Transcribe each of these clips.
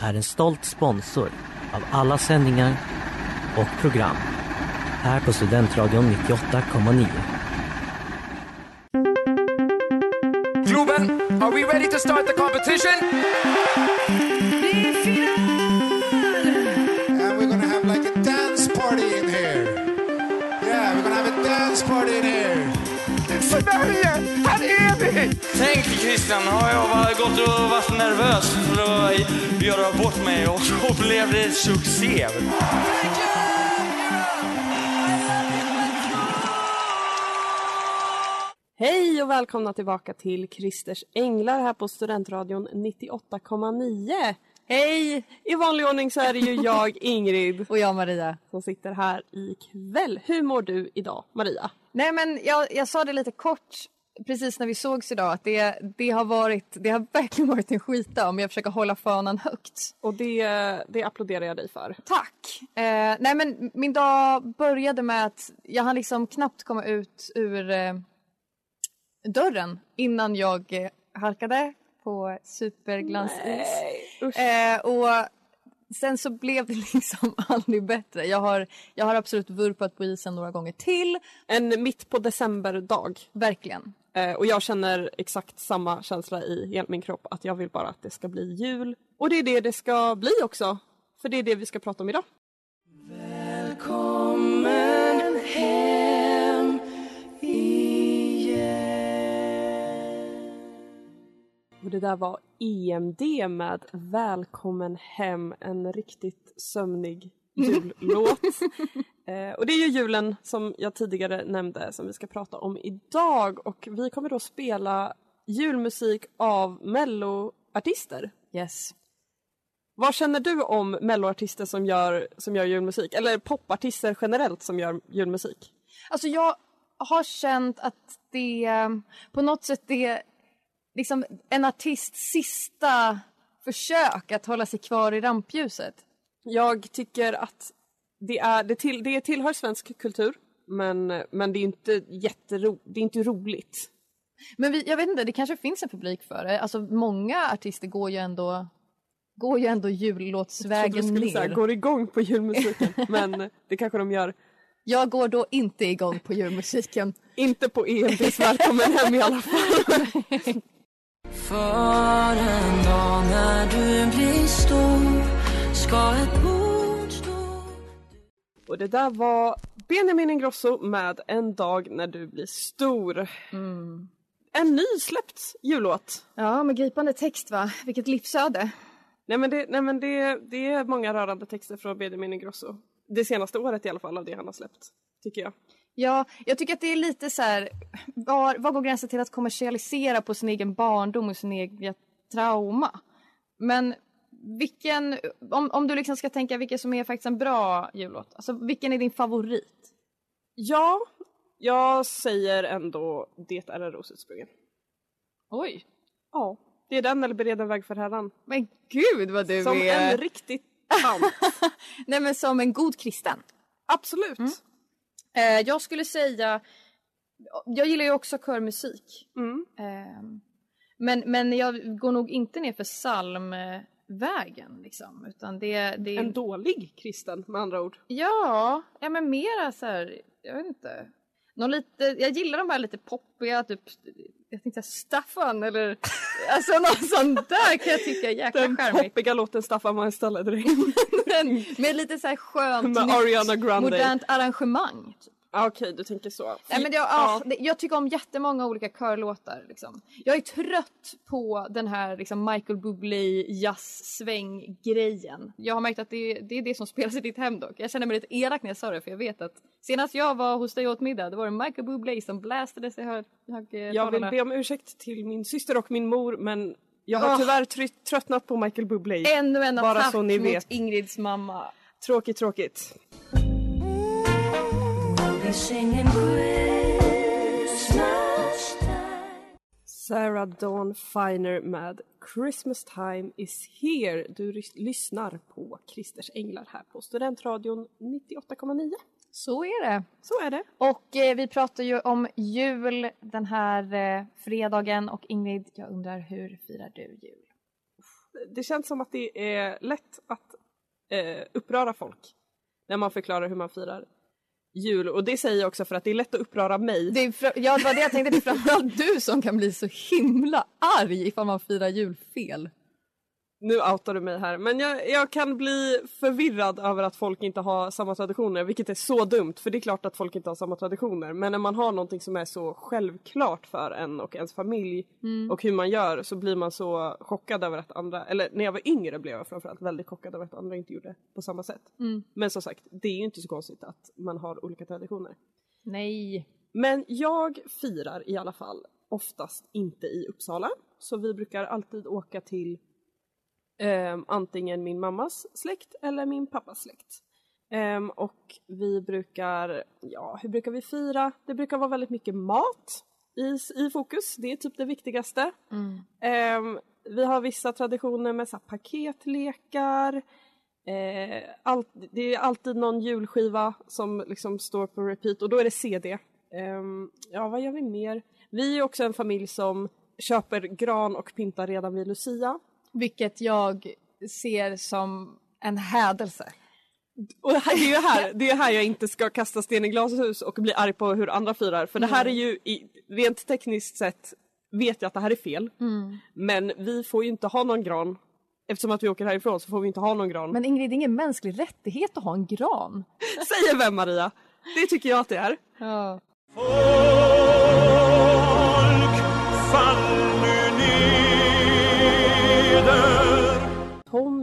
är en stolt sponsor av alla sändningar och program här på Studentradion 98,9. Globen, are we ready to start the competition? Tänk Christian, har jag gått och varit nervös för att göra bort mig och så blev det succé. Hej och välkomna tillbaka till Christers Änglar här på Studentradion 98,9. Hej! I vanlig ordning så är det ju jag, Ingrid, Och jag Maria. som sitter här ikväll. Hur mår du idag, Maria? Nej men jag, jag sa det lite kort precis när vi sågs idag att det, det, har, varit, det har verkligen varit en skitdag men jag försöker hålla fanan högt. Och det, det applåderar jag dig för. Tack! Eh, nej men min dag började med att jag hann liksom knappt komma ut ur eh, dörren innan jag eh, halkade på superglansis. Eh, och sen så blev det liksom aldrig bättre. Jag har, jag har absolut vurpat på isen några gånger till. En mitt på december-dag. Verkligen. Eh, och jag känner exakt samma känsla i hela min kropp att jag vill bara att det ska bli jul. Och det är det det ska bli också. För det är det vi ska prata om idag. Välkommen hem igen. Och det där var EMD med Välkommen hem, en riktigt sömnig jullåt. Eh, och det är ju julen som jag tidigare nämnde som vi ska prata om idag och vi kommer då spela julmusik av melloartister. Yes. Vad känner du om melloartister som gör, som gör julmusik? Eller popartister generellt som gör julmusik? Alltså jag har känt att det på något sätt är liksom en artists sista försök att hålla sig kvar i rampljuset. Jag tycker att det, är, det, till, det tillhör svensk kultur men, men det är inte jättero, det är inte roligt. Men vi, jag vet inte, det kanske finns en publik för det. Alltså många artister går ju ändå går ju ändå Jag jullåtsvägen trodde du skulle säga går igång på julmusiken men det kanske de gör. Jag går då inte igång på julmusiken. Inte på EMDs Välkommen hem i alla fall. För en dag när du blir stor ska Och det där var Benjamin Ingrosso med En dag när du blir stor. En ny släppt jullåt. Ja, med gripande text va? Vilket livsöde. Nej men, det, nej, men det, det är många rörande texter från Benjamin Ingrosso. Det senaste året i alla fall av det han har släppt. Tycker jag. Ja, jag tycker att det är lite så här, var, var går gränsen till att kommersialisera på sin egen barndom och sin egen trauma? Men vilken, om, om du liksom ska tänka vilken som är faktiskt en bra jullåt, alltså vilken är din favorit? Ja, jag säger ändå Det är en ros utsprungen. Oj! Ja, det är den eller Bered en väg för Herran. Men gud vad du Som är... en riktigt tant. Nej men som en god kristen. Absolut. Eh, jag skulle säga, jag gillar ju också körmusik. Mm. Eh, men, men jag går nog inte ner för psalmvägen liksom. Utan det, det En dålig kristen med andra ord. Ja, ja men mera så här, jag vet inte. Någon lite, jag gillar de här lite poppiga, typ, jag tänkte Staffan eller alltså någon sån där kan jag tycka är jäkla Den charmig. poppiga låten Staffan var istället Med lite så här skönt, Med nytt, Ariana Grande. modernt arrangemang. Typ. Ah, Okej, du tänker så. Nej, men jag, ja. jag tycker om jättemånga olika körlåtar. Liksom. Jag är trött på den här liksom, Michael Bublé jazz-sväng-grejen. Jag har märkt att det, det är det som spelas i ditt hem dock. Jag känner mig lite elak när jag sa det för jag vet att senast jag var hos dig åt middag då var det Michael Bublé som blästades i hög, Jag vill be om ursäkt till min syster och min mor men jag har Ah. tyvärr tröttnat på Michael Bublé. Ännu en Bara attack så ni mot. Ingrids mamma. Tråkigt, tråkigt. Sarah Dawn Finer med Christmas time is here. Du lyssnar på Christers Änglar här på Studentradion 98,9. Så är det. Så är det. Och eh, vi pratar ju om jul den här eh, fredagen och Ingrid, jag undrar hur firar du jul? Det känns som att det är lätt att eh, uppröra folk när man förklarar hur man firar jul. Och det säger jag också för att det är lätt att uppröra mig. Det är, ja, det var det jag tänkte, det är framförallt du som kan bli så himla arg ifall man firar jul fel. Nu outar du mig här, men jag, jag kan bli förvirrad över att folk inte har samma traditioner, vilket är så dumt, för det är klart att folk inte har samma traditioner. Men när man har någonting som är så självklart för en och ens familj och hur man gör så blir man så chockad över att andra, eller när jag var yngre blev jag framförallt väldigt chockad över att andra inte gjorde på samma sätt. Men som sagt, det är ju inte så konstigt att man har olika traditioner. Nej. Men jag firar i alla fall oftast inte i Uppsala. Så vi brukar alltid åka till ehm, antingen min mammas släkt eller min pappas släkt. Ehm, och vi brukar, ja hur brukar vi fira? Det brukar vara väldigt mycket mat i, i fokus, det är typ det viktigaste. Ehm, vi har vissa traditioner med så här, paketlekar. Eh, allt, det är alltid någon julskiva som liksom står på repeat och då är det CD. Ehm, ja, vad gör vi mer? Vi är också en familj som köper gran och pyntar redan vid Lucia. Vilket jag ser som en hädelse. Och det här- det är ju här, det är här jag inte ska kasta sten i glashus och bli arg på hur andra firar. För det här är ju, i, rent tekniskt sett vet jag att det här är fel. Men vi får ju inte ha någon gran. Eftersom att vi åker härifrån så får vi inte ha någon gran. Men Ingrid, det är ingen mänsklig rättighet att ha en gran. Säger vem Maria? Det tycker jag att det är. Ja. Folk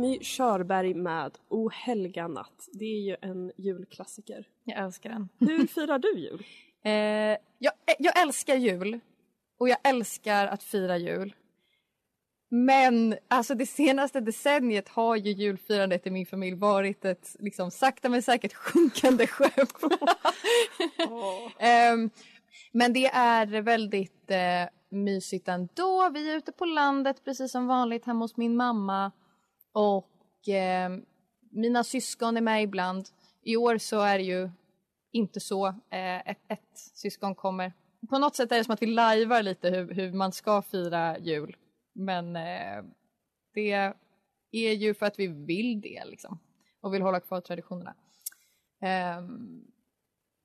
Tommy Körberg med O helga natt. Det är ju en julklassiker. Jag älskar den. Hur firar du jul? Eh, jag, jag älskar jul och jag älskar att fira jul. Men alltså det senaste decenniet har ju julfirandet i min familj varit ett liksom sakta men säkert sjunkande skepp. Ehm, men det är väldigt eh, mysigt ändå. Vi är ute på landet precis som vanligt hemma hos min mamma. Och eh, mina syskon är med ibland. I år så är det ju inte så. Eh, ett, ett syskon kommer. På något sätt är det som att vi lajvar lite hur, hur man ska fira jul. Men eh, det är ju för att vi vill det liksom. Och vill hålla kvar traditionerna. Ehm,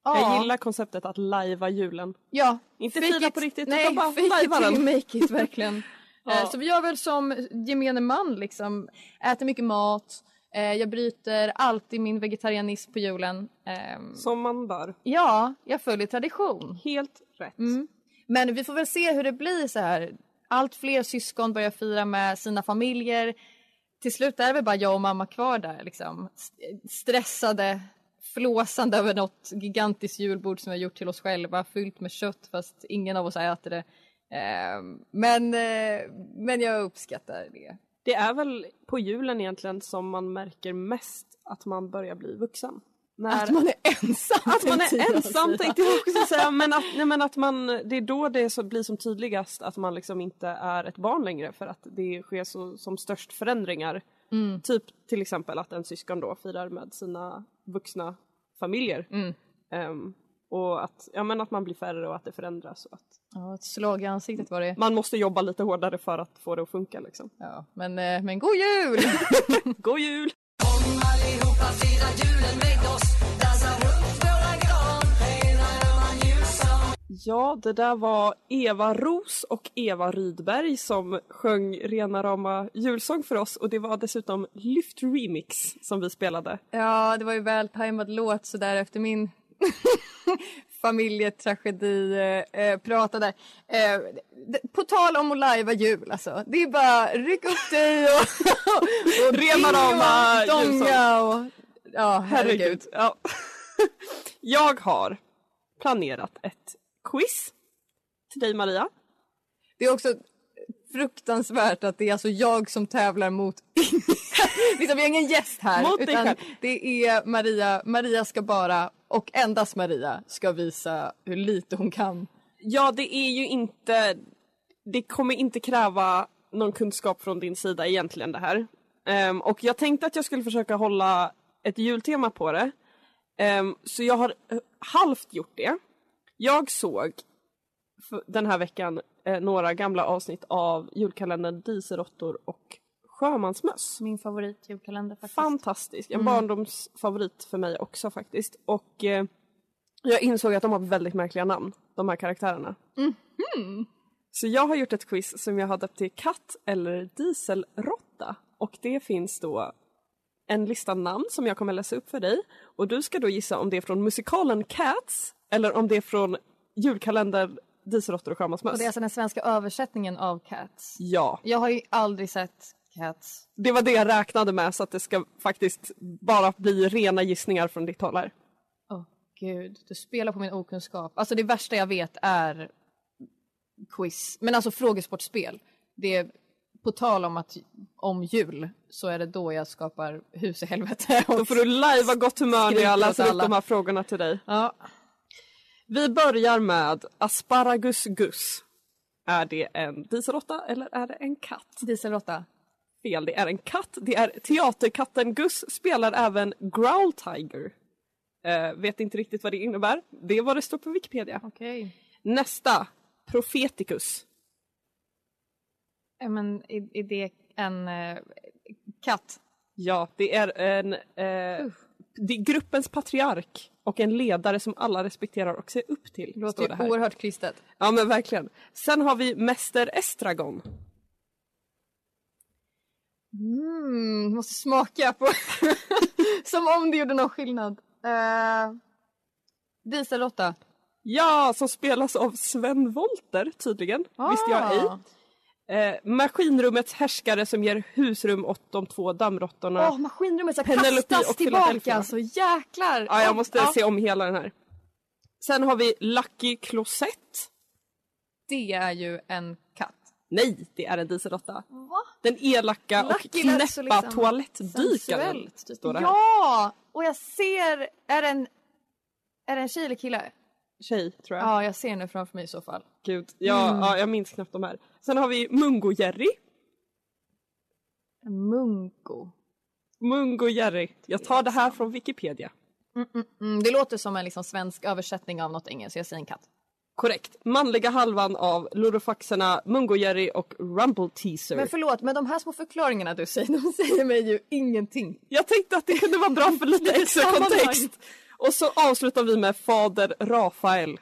Jag ja. gillar konceptet att lajva julen. Ja. Inte fira på riktigt, nej, utan bara lajva den. make it verkligen. Ja. Eh, Så vi gör väl som gemene man liksom. Äter mycket mat. Eh, Jag bryter alltid min vegetarianism på julen. Ehm, Som man bör. Ja, jag följer tradition. Helt rätt. Mm. Men vi får väl se hur det blir så här. Allt fler syskon börjar fira med sina familjer. Till slut är väl bara jag och mamma kvar där liksom. Stressade, flåsande över något gigantiskt julbord som vi har gjort till oss själva. Fyllt med kött fast ingen av oss äter det. Ehm, Men, eh, men jag uppskattar det. Det är väl på julen egentligen som man märker mest att man börjar bli vuxen. När... Att man är ensam. Att man är ensam tänkte jag också säga men att, nej, men att man, det är då det så, blir som tydligast att man liksom inte är ett barn längre för att det sker så, som störst förändringar. Mm. Typ till exempel att en syskon då firar med sina vuxna familjer. Mm. Ehm, och att, ja, men att man blir färre och att det förändras. Och att Ja, ett slag i ansiktet var det. man måste jobba lite hårdare för att få det att funka liksom. Ja, men, eh, men god jul! God jul! Ja, det där var Eva Ros och Eva Rydberg som sjöng rena rama julsång för oss och det var dessutom Lyft Remix som vi spelade. Ja, det var ju väl tajmad låt så där efter min familjetragedi eh, eh, prata där. Eh, på tal om att lajva jul alltså. Det är bara ryck upp dig och, och Remarama dinga och donga och... Ja, herregud. Herregud. Ja. Jag har planerat ett quiz till dig Maria. Det är också fruktansvärt att det är alltså jag som tävlar mot liksom, Vi har ingen gäst här Mot utan det är Maria. Maria ska bara, och endast Maria, ska visa hur lite hon kan. Ja, det är ju inte... Det kommer inte kräva någon kunskap från din sida egentligen det här. Ehm, och jag tänkte att jag skulle försöka hålla ett jultema på det. Ehm, så jag har eh, halvt gjort det. Jag såg den här veckan eh, några gamla avsnitt av julkalendern Dieselråttor och Sjömansmöss. Min favorit julkalender faktiskt. Fantastisk, en barndomsfavorit för mig också faktiskt. Och eh, jag insåg att de har väldigt märkliga namn, de här karaktärerna. Så jag har gjort ett quiz som jag har döpt till Katt eller Dieselråtta. Och det finns då en lista namn som jag kommer läsa upp för dig. Och du ska då gissa om det är från musikalen Cats eller om det är från julkalendern Dieselråttor och Sjömansmöss. Och det är alltså den svenska översättningen av Cats. Ja, Jag har ju aldrig sett Cats. det var det jag räknade med så att det ska faktiskt bara bli rena gissningar från ditt håll här. Åh gud, du spelar på min okunskap. Alltså det värsta jag vet är quiz, men alltså frågesportspel. Det är på tal om att om jul så är det då jag skapar hus i helvete. Då får du lajva gott humör när jag läser upp alla. de här frågorna till dig. Ja. Vi börjar med Asparagus Gus. Är det en dieselråtta eller är det en katt? Dieselråtta. Fel, det är en katt. Det är teaterkatten Gus spelar även Growl Tiger. Eh, vet inte riktigt vad det innebär. Det är vad det står på Wikipedia. Okej. Nästa, Profeticus. Okay. Men är, är det en eh, katt? Ja, det är en eh, det är gruppens patriark och en ledare som alla respekterar och ser upp till. Låter det här. oerhört kristet. Ja men verkligen. Sen har vi Mäster Estragon. Mm, måste smaka på... Som om det gjorde någon skillnad. Uh, Dieselråtta. Ja, som spelas av Sven Wollter tydligen. Visste jag ej. Eh, maskinrummets härskare som ger husrum åt de två dammråttorna. Åh, maskinrummet ska Penelope kastas tillbaka alltså, jäklar! Ja, jag måste ja. se om hela den här. Sen har vi Lucky Closet. Det är ju en. Nej, det är en dieselråtta. Den elaka och Lucky så knäppa liksom toalettdykaren. typ. Står det här. Ja! Och jag ser, är det en, är det en tjej eller kille? Tjej, tror jag. Ja, jag ser nu framför mig i så fall. Gud. Ja, Mm. ja, jag minns knappt de här. Sen har vi Mungo-Jerry. Mungo. Mungo-Jerry. Jag tar det här från Wikipedia. Mm, det låter som en liksom svensk översättning av något engelskt, så jag säger en katt. Korrekt. Manliga halvan av Lorofaxerna, Mungo-Jerry och Rumble Teaser. Men förlåt, men de här små förklaringarna du säger, de säger mig ju ingenting. Jag tänkte att det kunde vara bra för lite extra kontext. Och så avslutar vi med Fader Rafael.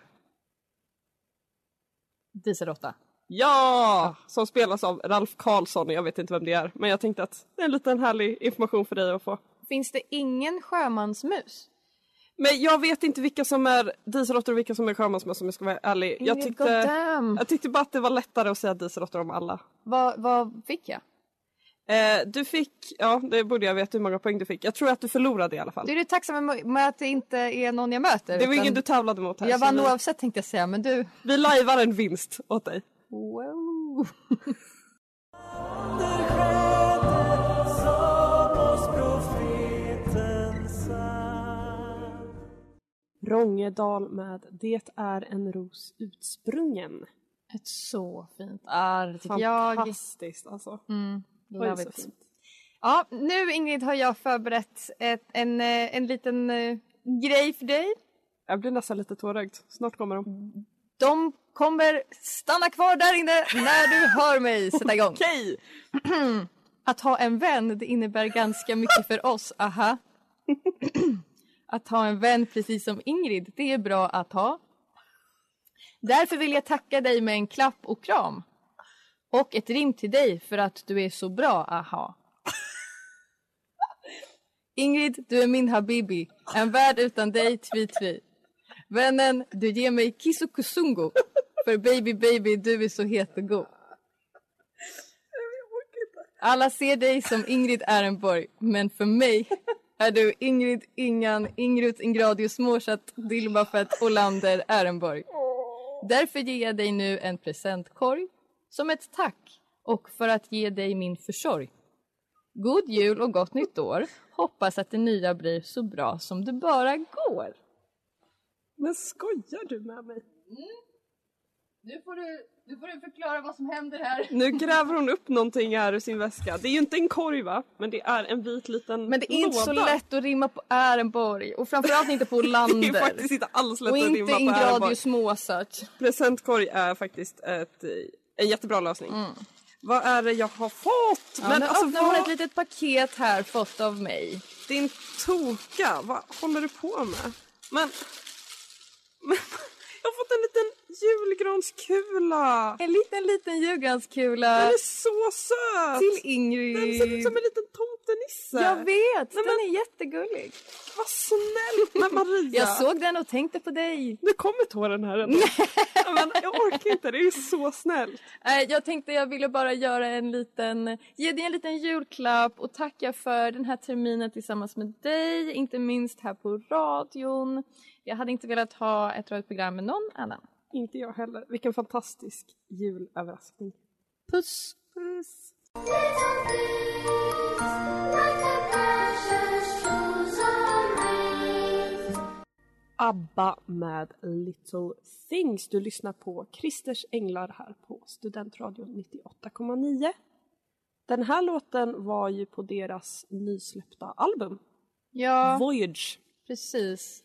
Dieselråtta. Ja! Som spelas av Ralf Karlsson, jag vet inte vem det är. Men jag tänkte att det är en liten härlig information för dig att få. Finns det ingen sjömansmus? Men jag vet inte vilka som är dieselråttor och vilka som är sjömansmöss om jag ska vara ärlig. Jag tyckte, jag tyckte bara att det var lättare att säga dieselråttor om alla. Vad, vad fick jag? Eh, du fick, ja det borde jag veta hur många poäng du fick. Jag tror att du förlorade i alla fall. Du är du tacksam med, att det inte är någon jag möter? Det var ingen du tävlade mot här. Jag vann vi, oavsett tänkte jag säga, men du... vi lajvar en vinst åt dig. Wow. Rångedal med Det är en ros utsprungen. Ett så fint arr tycker jag. Fantastiskt alltså. Mm, Oj, så fint. Ja, nu Ingrid har jag förberett ett, en, eh, en liten eh, grej för dig. Jag blir nästan lite tårögd. Snart kommer de. De kommer stanna kvar där inne när du hör mig sätta igång. Okej! Att ha en vän det innebär ganska mycket för oss, aha. Att ha en vän precis som Ingrid, det är bra att ha. Därför vill jag tacka dig med en klapp och kram. Och ett rim till dig för att du är så bra, aha. Ingrid, du är min habibi. En värld utan dig, tvi tvi. Vännen, du ger mig kiss och kusungo. För baby baby, du är så het och god. Alla ser dig som Ingrid Ehrenborg, men för mig är du Ingrid Ingan Ingruts Ingradius Mårsatt Dilbafett Olander Ehrenborg. Därför ger jag dig nu en presentkorg som ett tack och för att ge dig min försorg. God jul och gott nytt år. Hoppas att det nya blir så bra som det bara går. Men skojar du med mig? Nu får du, nu får du förklara vad som händer här. Nu gräver hon upp någonting här ur sin väska. Det är ju inte en korg va? Men det är en vit liten Men det är inte så låda. lätt att rimma på Ehrenborg och framförallt inte på Det Lander. är faktiskt inte alls lätt och att inte rimma på Ehrenborg. Ingradius Mozart. Presentkorg är faktiskt ett, en jättebra lösning. Vad är det jag har fått? Mm. Ja, Men nu alltså öppnar hon vad, ett litet paket här fått av mig. din toka, vad håller du på med? Men, men jag har fått en liten julgranskula! En liten, liten julgranskula Den är så söt! till Ingrid. Den ser ut som en liten tomtenisse! Jag vet, Nej, den men- är jättegullig. Vad snällt! Men Maria! Jag såg den och tänkte på dig. Nu kommer tåren här ändå. Men jag orkar inte, det är så snällt. Jag tänkte jag ville bara göra en liten, ge dig en liten julklapp och tacka för den här terminen tillsammans med dig, inte minst här på radion. Jag hade inte velat ha ett radioprogram med någon annan. Inte jag heller. Vilken fantastisk julöverraskning. Puss! Puss! ABBA med Little Things. Du lyssnar på Christers Änglar här på Studentradion 98,9. Den här låten var ju på deras nysläppta album, Ja, Voyage. precis.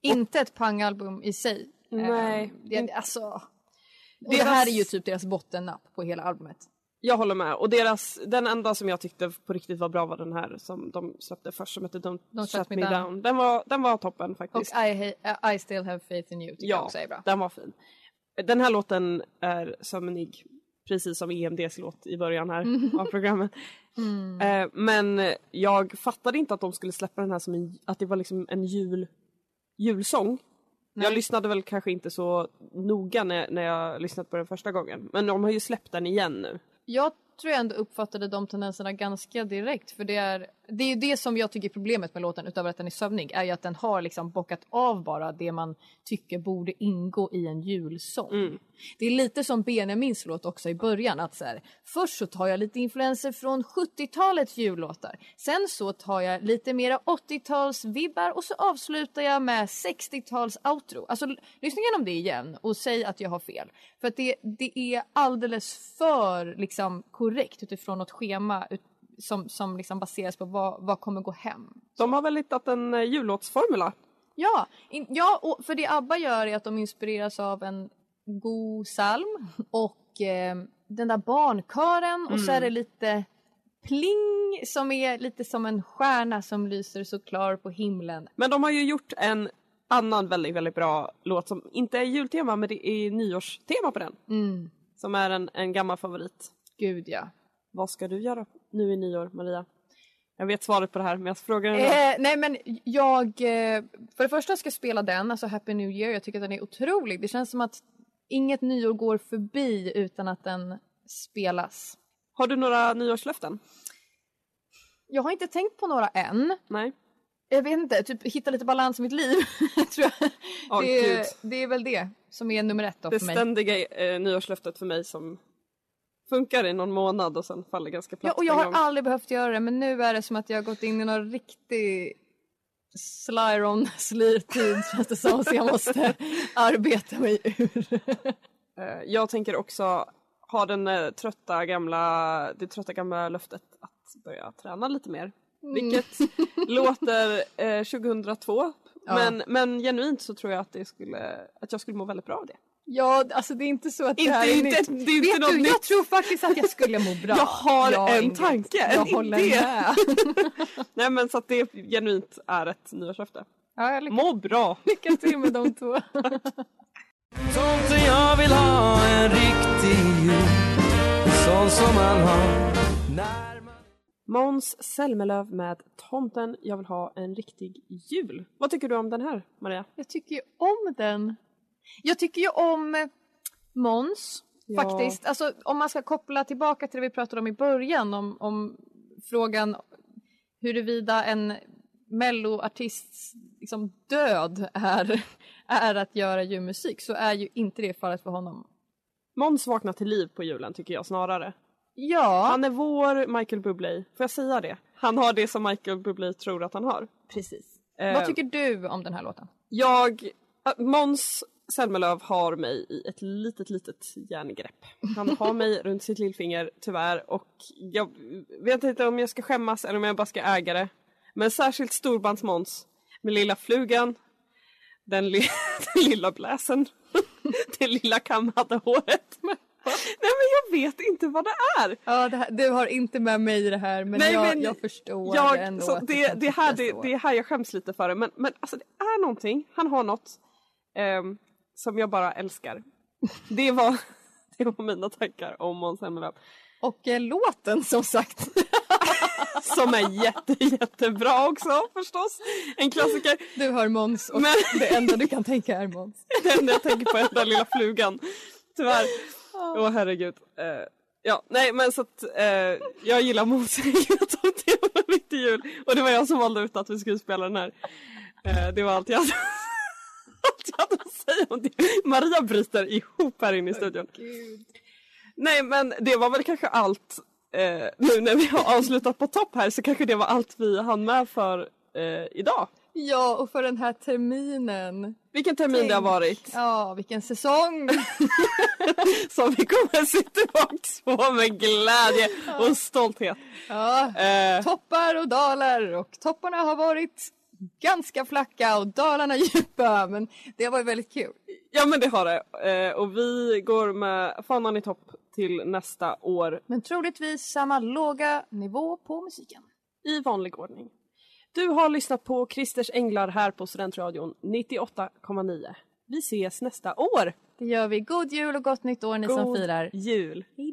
Inte ett pangalbum i sig. Nej. Eh, Det, alltså, och Deras- det här är ju typ deras bottennapp på hela albumet. Jag håller med. Och deras, den enda som jag tyckte på riktigt var bra var den här som de släppte först som hette Don't, Don't Shut Me Down. Den, var, den var toppen Och faktiskt. I, ha- I still have faith in you tycker jag ja, också är bra. den var fin. Den här låten är sömnig, precis som EMDs låt i början här av programmet. Mm. Eh, men jag fattade inte att de skulle släppa den här som en, att det var liksom en jul, julsång. Jag lyssnade väl kanske inte så noga när, när jag lyssnade på den första gången. Men de har ju släppt den igen nu. Jag tror jag ändå uppfattade de tendenserna ganska direkt för det är det är ju det som jag tycker är problemet med låten utöver att den är sövnig är ju att den har liksom bockat av bara det man tycker borde ingå i en julsång. Det är lite som Benjamins låt också i början att så här, först så tar jag lite influenser från 70-talets jullåtar. Sen så tar jag lite mera 80-tals vibbar och så avslutar jag med 60-tals outro. Alltså lyssna igenom det igen och säg att jag har fel. För att det, det är alldeles för liksom korrekt utifrån något schema ut, som, som liksom baseras på vad, vad kommer gå hem. De har väl hittat en eh, jullåtsformula. Ja, in, ja och för det ABBA gör är att de inspireras av en god psalm och eh, den där barnkören och så är det lite pling som är lite som en stjärna som lyser så klar på himlen. Men de har ju gjort en annan väldigt, väldigt bra låt som inte är jultema men det är nyårstema på den. Mm, Som är en, en gammal favorit. gud ja. Vad ska du göra nu i nyår Maria? Jag vet svaret på det här men jag frågar ändå. Eh, nej men jag, eh, för det första ska jag spela den, alltså Happy New Year. Jag tycker att den är otrolig. Det känns som att inget nyår går förbi utan att den spelas. Har du några nyårslöften? Jag har inte tänkt på några än. Nej? Jag vet inte, typ hitta lite balans i mitt liv. tror jag. Åh, det, är, det är väl det som är nummer ett då Det för mig. ständiga eh, nyårslöftet för mig som funkar i någon månad och sen faller ganska platt Ja, och jag har aldrig behövt göra det men nu är det som att jag har gått in i någon riktig slyron slirtid känns det som så jag måste arbeta mig ur. Eh, Jag tänker också ha den eh, trötta gamla, det trötta gamla löftet att börja träna lite mer. Mm. Vilket låter eh, 2002 men, men genuint så tror jag att, det skulle, att jag skulle må väldigt bra av det. Ja, alltså det är inte så att Inte- det här är inte- nytt. det är inte Vet något du, jag nytt. tror faktiskt att jag skulle må bra. Jag har Ja, en tanke, en jag håller idé. med. Nej men så att det genuint är ett nyårslöfte. Ja, jag Må bra! lycka till med de två. Tomten jag vill ha en riktig jul Sån som man har när man Måns Zelmerlöw med Tomten jag vill ha en riktig jul. Vad tycker du om den här Maria? Jag tycker ju om den. Jag tycker ju om eh, Måns Ja. faktiskt. Alltså om man ska koppla tillbaka till det vi pratade om i början om, om frågan huruvida en melloartists liksom, död är, är att göra julmusik så är ju inte det fallet för honom. Måns vaknar till liv på julen tycker jag snarare. Ja, Han är vår Michael Bublé, får jag säga det? Han har det som Michael Bublé tror att han har. precis. Eh, Vad tycker du om den här låten? Jag, äh, Måns Zelmerlöw har mig i ett litet, litet järngrepp. Han har mig runt sitt lillfinger tyvärr och jag vet inte om jag ska skämmas eller om jag bara ska äga det. Men särskilt storbands-Måns med lilla flugan, den, li den lilla bläsen, det lilla kammade håret. Nej men jag vet inte vad det är. Ja, det här, du har inte med mig i det här men, Nej, jag, men jag förstår jag, ändå. så det, det, här, det, det är här jag skäms lite för det. Men, men alltså det är någonting, han har något ehm, som jag bara älskar. Det var, det var mina tankar om Måns Zelmerlöw. Och eh, låten som sagt. Som är jätte, jättebra också förstås. En klassiker. Du hör Måns och Men- det enda du kan tänka är Måns. Det enda jag tänker på är den där lilla flugan. Tyvärr. Åh herregud. Eh, ja, nej men så att eh, jag gillar Måns. Gillar Tom Theo mitt i jul. Och det var jag som valde ut att vi skulle spela den här. Eh, det var allt jag hade, allt jag hade att säga om det. Maria bryter ihop här inne i studion. Nej men det var väl kanske allt. Eh, nu när vi har avslutat på topp här så kanske det var allt vi hann med för eh, idag. Ja, och för den här terminen. Vilken termin det har varit. Ja, vilken säsong! som vi kommer se tillbaks på med glädje och stolthet. Ja, Eh, toppar och dalar och topparna har varit ganska flacka och dalarna djupa men det var väldigt kul. ja men det har det. Eh, och vi går med fanan i topp till nästa år Men troligtvis samma låga nivå på musiken. i vanlig ordning. Du har lyssnat på Christers Änglar här på Studentradion 98,9. Vi ses nästa år! Det gör vi. God jul och gott nytt år ni som God firar. jul! Hej